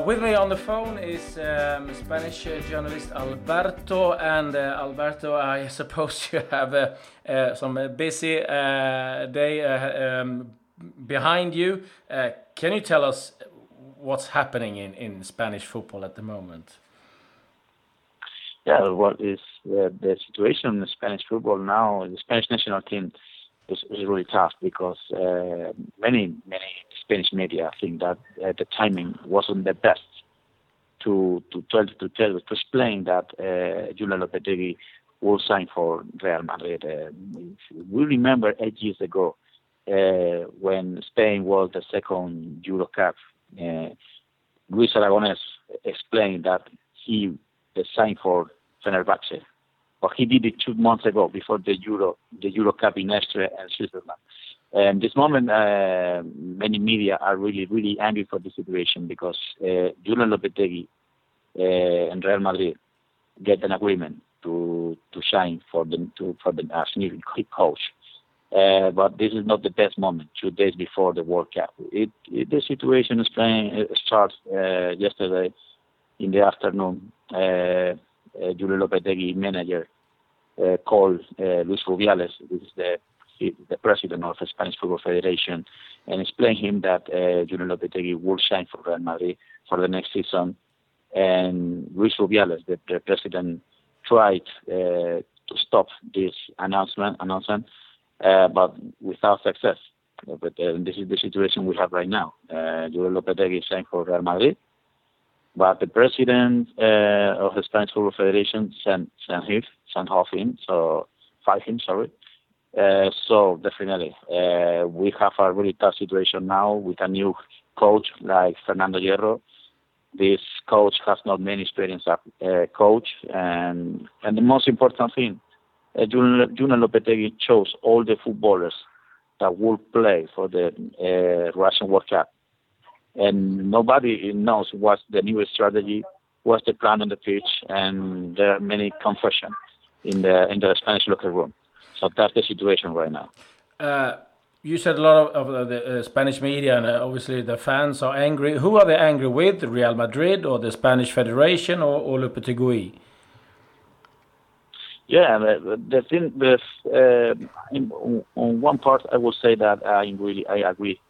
Uh, with me on the phone is um, Spanish uh, journalist Alberto. And uh, Alberto, I suppose you have uh, uh, some busy day um, behind you. can you tell us what's happening in, in Spanish football at the moment? Yeah, what is the situation in the Spanish football now? The Spanish national team is, is really tough because many many Spanish media think that uh, the timing wasn't the best to to tell to tell to explain that uh, Julen Lopetegui will sign for Real Madrid. Uh, we remember eight years ago uh, when Spain was the second Euro Cup. Uh, Luis Aragonés explained that he signed for Fenerbahce, but he did it two months ago before the Euro the Euro Cup in Austria and Switzerland. And this moment, uh, many media are really, really angry for the situation because uh, Julen Lopetegui uh, and Real Madrid get an agreement to to shine for the to for the as new coach. Uh, but this is not the best moment. Two days before the World Cup, it, it the situation is playing uh, starts uh, yesterday in the afternoon. Uh, uh, Julen Lopetegui manager uh, called uh, Luis Rubiales. This is the the president of the Spanish Football Federation, and explain him that uh, Julen Lopetegui will sign for Real Madrid for the next season. And Luis Rubiales, the, the president, tried uh, to stop this announcement, announcement, uh, but without success. But uh, this is the situation we have right now. Uh, Julen Lopetegui signed for Real Madrid, but the president uh, of the Spanish Football Federation sent sent him, sent off him, so fired him. Sorry, uh, so definitely, uh, we have a really tough situation now with a new coach like Fernando Hierro. This coach has not many experience as uh, coach, and and the most important thing, uh, Julen Lopetegui chose all the footballers that will play for the uh, Russian World Cup, and nobody knows what's the new strategy, what's the plan on the pitch, and there are many confusion in the in the Spanish locker room. So that's the situation right now. Uh, you said a lot of, of the uh, Spanish media and uh, obviously the fans are angry. Who are they angry with? Real Madrid or the Spanish Federation or, or Lopetegui? Yeah, the thing, the, uh, in, on one part, I will say that I really I agree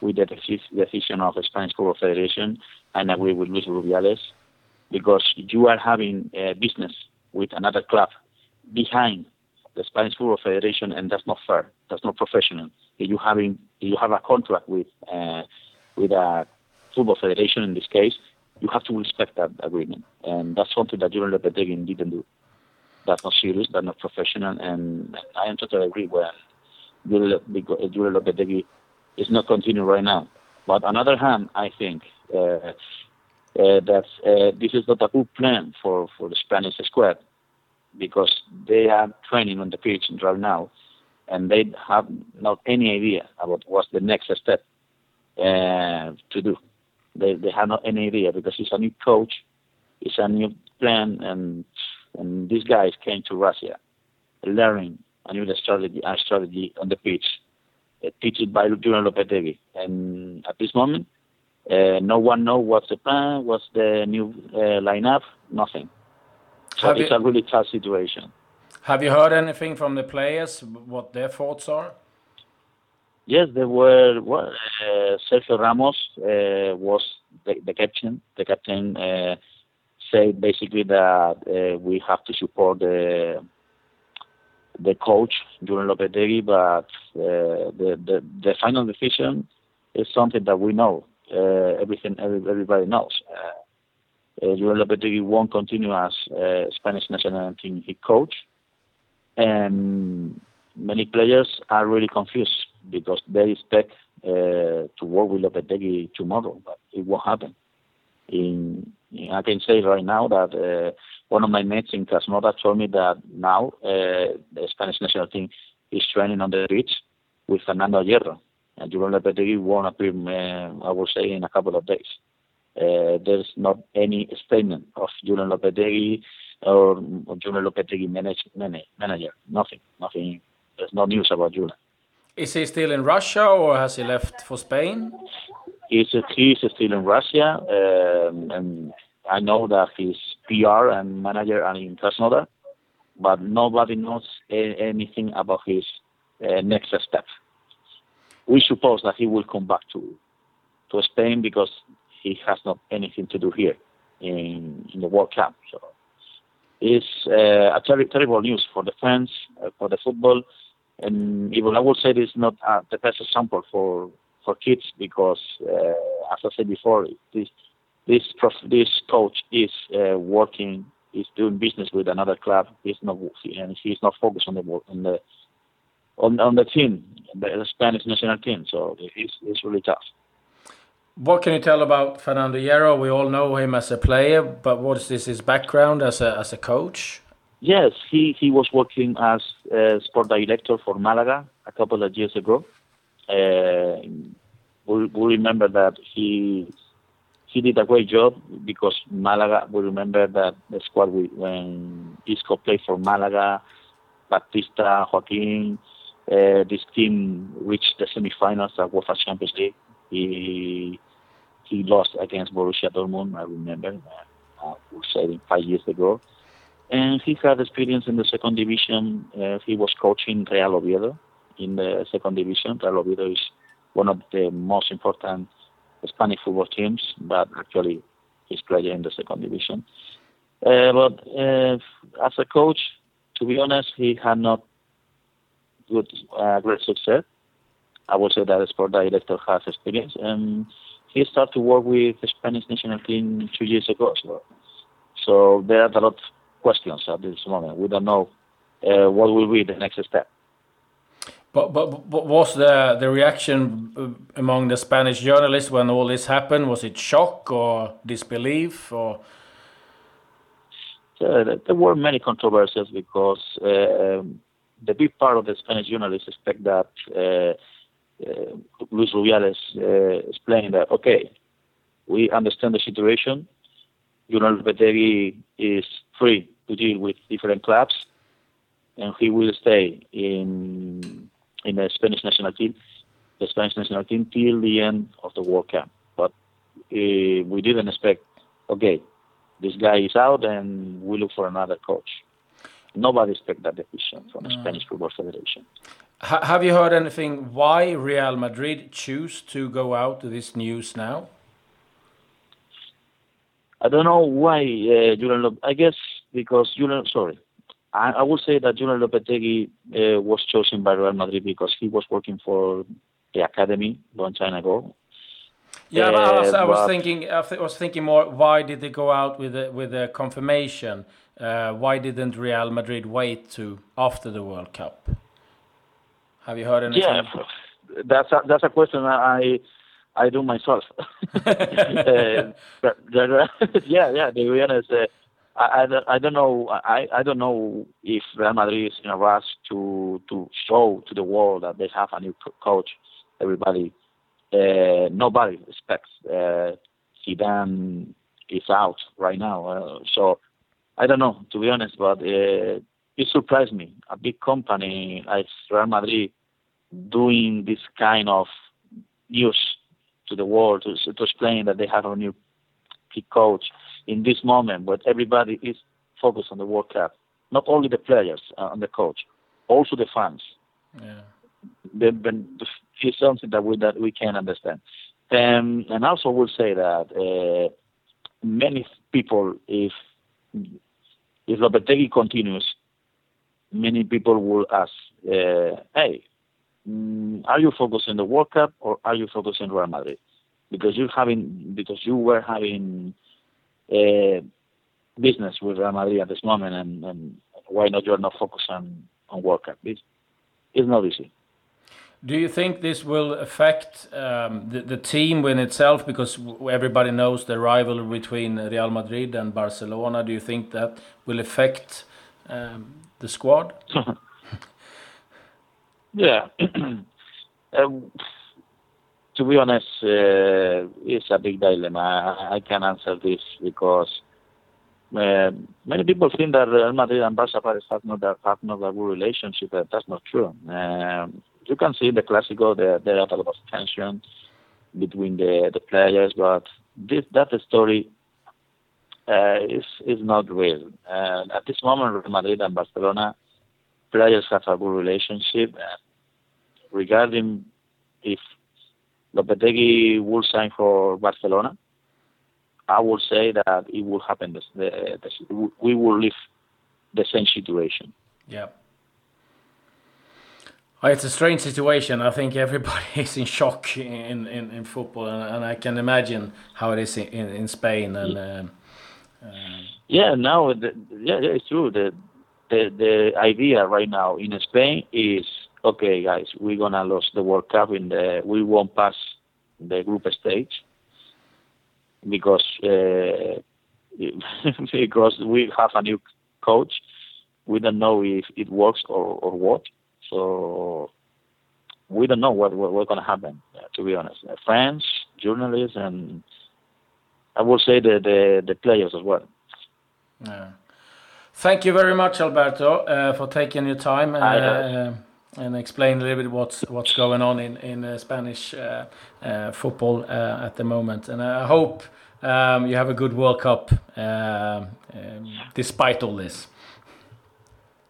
with the decision of the Spanish Football Federation and agree with Luis Rubiales because you are having a business with another club behind the Spanish Football Federation, and that's not fair. That's not professional. If you having if you have a contract with uh, with a football federation in this case, you have to respect that agreement, and that's something that Julen Lopetegui didn't do. That's not serious. That's not professional, and I am totally agree when Julen Lopetegui is not continuing right now. But on the other hand, I think uh, uh, that uh, this is not a good plan for, for the Spanish squad because they are training on the pitch right now, and they have not any idea about what's the next step uh, to do. They they have not any idea because it's a new coach, it's a new plan, and and these guys came to Russia, learning a new strategy, a strategy on the pitch, uh, teached by Julen Lopetegui. And at this moment, uh, no one knows what's the plan, what's the new uh, lineup, nothing. So have it's you, a really tough situation. Have you heard anything from the players? What their thoughts are? Yes, there were. Well, uh, Sergio Ramos uh, was the, the, captain. The captain uh, said basically that uh, we have to support the the coach Julen Lopetegui, but uh, the, the the final decision is something that we know. Uh, everything everybody knows. Julen Lopetegui won't continue as uh, Spanish national team head coach, and many players are really confused because they expect uh, to work with Lopetegui tomorrow, but it won't happen. In, I can say right now that uh, one of my mates in Krasnodar told me that now the Spanish national team is training on the pitch with Fernando Hierro. And Julen Lopetegui won't appear, I will say, in a couple of days. Uh, there's not any statement of Julen Lopetegui or, or Julen Lopetegui manage, manage, manager. Nothing. Nothing. There's no news about Julian. Is he still in Russia or has he left for Spain? he's he's still in Russia, um, and I know that his PR and manager are in Krasnodar, but nobody knows a- anything about his uh, next step. We suppose that he will come back to to Spain because he has not anything to do here in, in the World Cup. So it's uh, a ter- terrible news for the fans, uh, for the football, and even I would say it's not uh, the best example for for kids because, uh, as I said before, this this prof- this coach is uh, working, is doing business with another club. He's not and he's not focused on the on the on, on the team, the Spanish national team. So it's it's really tough. What can you tell about Fernando Hierro? We all know him as a player, but what is his background as a as a coach? Yes, he, he was working as a sport director for Malaga a couple of years ago. Uh, we, we remember that he he did a great job because Malaga. We remember that the squad we, when Isco played for Malaga, Batista, Joaquin, uh, this team reached the semifinals of UEFA Champions League. He he lost against Borussia Dortmund. I remember. Uh, said five years ago and he had experience in the second division. Uh, he was coaching Real Oviedo in the second division. Real Oviedo is one of the most important Spanish football teams, but actually he's playing in the second division. Uh, but uh, as a coach, to be honest, he had not good uh, great success. I would say that the sport director has experience, and he started to work with the Spanish national team two years ago. So, so there are a lot of questions at this moment. We don't know uh, what will be the next step. But, but but was the the reaction among the Spanish journalists when all this happened? Was it shock or disbelief or? Uh, there were many controversies because uh, the big part of the Spanish journalists expect that uh, uh Luis Rubiales uh, explained that okay, we understand the situation. Julen Lopetegui is free to deal with different clubs, and he will stay in in the Spanish national team, the Spanish national team till the end of the World Cup. But uh, we didn't expect, okay, this guy is out, and we look for another coach. Nobody expect that decision from the mm. Spanish Football Federation. Have you heard anything why Real Madrid choose to go out to this news now? I don't know why uh, Julen. Lop- I guess because Julen. Sorry, I, I would say that Julen Lopetegui uh, was chosen by Real Madrid because he was working for the academy long time ago. Yeah, uh, I, was, I was thinking. I was thinking more. Why did they go out with a, with a confirmation? Uh, why didn't Real Madrid wait to after the World Cup? Have you heard anything? Yeah, that's a, that's a question I I do myself. uh, but, yeah, yeah. To be honest, uh, I, I, I don't know. I, I don't know if Real Madrid is in a rush to to show to the world that they have a new coach. Everybody, uh, nobody expects uh, Zidane is out right now. Uh, so I don't know to be honest, but uh, it surprised me. A big company like Real Madrid doing this kind of news to the world to, to explain that they have a new key coach in this moment, but everybody is focused on the World Cup. Not only the players uh, and the coach, also the fans. Yeah. It's something that we that we can understand. Um, and also will say that uh, many people, if if Lopetegui continues, many people will ask, uh, "Hey, mm, are you focused on the World Cup or are you focused on Real Madrid? Because you having because you were having uh, business with Real Madrid at this moment, and, and why not you're not focused on on World Cup? It's, it's not easy. Do you think this will affect um, the, the team in itself? Because everybody knows the rivalry between Real Madrid and Barcelona. Do you think that will affect um, the squad? Yeah. um, to be honest, uh, it's a big dilemma. I, I can answer this because uh, many people think that Real Madrid and Barca have not have not a good relationship. But that's not true. Um, you can see in the Clásico there there are a lot of tension. between the, the players, but this that story is is not real. And at this moment, Real Madrid and Barcelona players have a good relationship. regarding if Lopetegui will sign for Barcelona, I will say that it will happen. The, the, the, we will live the same situation. Yeah. It's a strange situation. I think everybody is in shock in, in, in football, and, and I can imagine how it is in, in Spain. And uh, uh, yeah, now the, yeah, it's true. The, the the idea right now in Spain is okay, guys. We're gonna lose the World Cup in the. We won't pass the group stage because uh, because we have a new coach. We don't know if it works or, or what. So we don't know what what, what's gonna happen. To be honest, uh, fans, journalists, and I will say the the, the players as well. Yeah. Thank you very much, Alberto, uh, for taking your time. Uh, and explain a little bit what's what's going on in in uh, Spanish uh, uh, football uh, at the moment. And I hope um, you have a good World Cup um, despite all this.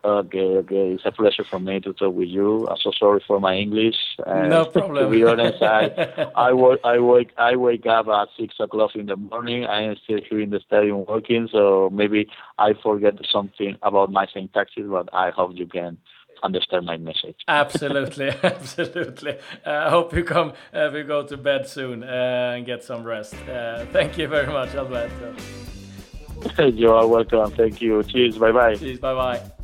Okay, okay. It's a pleasure for me to talk with you. I'm so sorry for my English. no problem. to be honest, I I work I wake I wake up at six o'clock in the morning. I am still here in the stadium working, so maybe I forget something about my syntaxes, but I hope you can understand my message. absolutely, absolutely. Uh, I uh, hope you come, uh, we go to bed soon uh, and get some rest. Uh, thank you very much, Alberto. you are welcome. Thank you. Cheers. Bye bye. Cheers. Bye bye.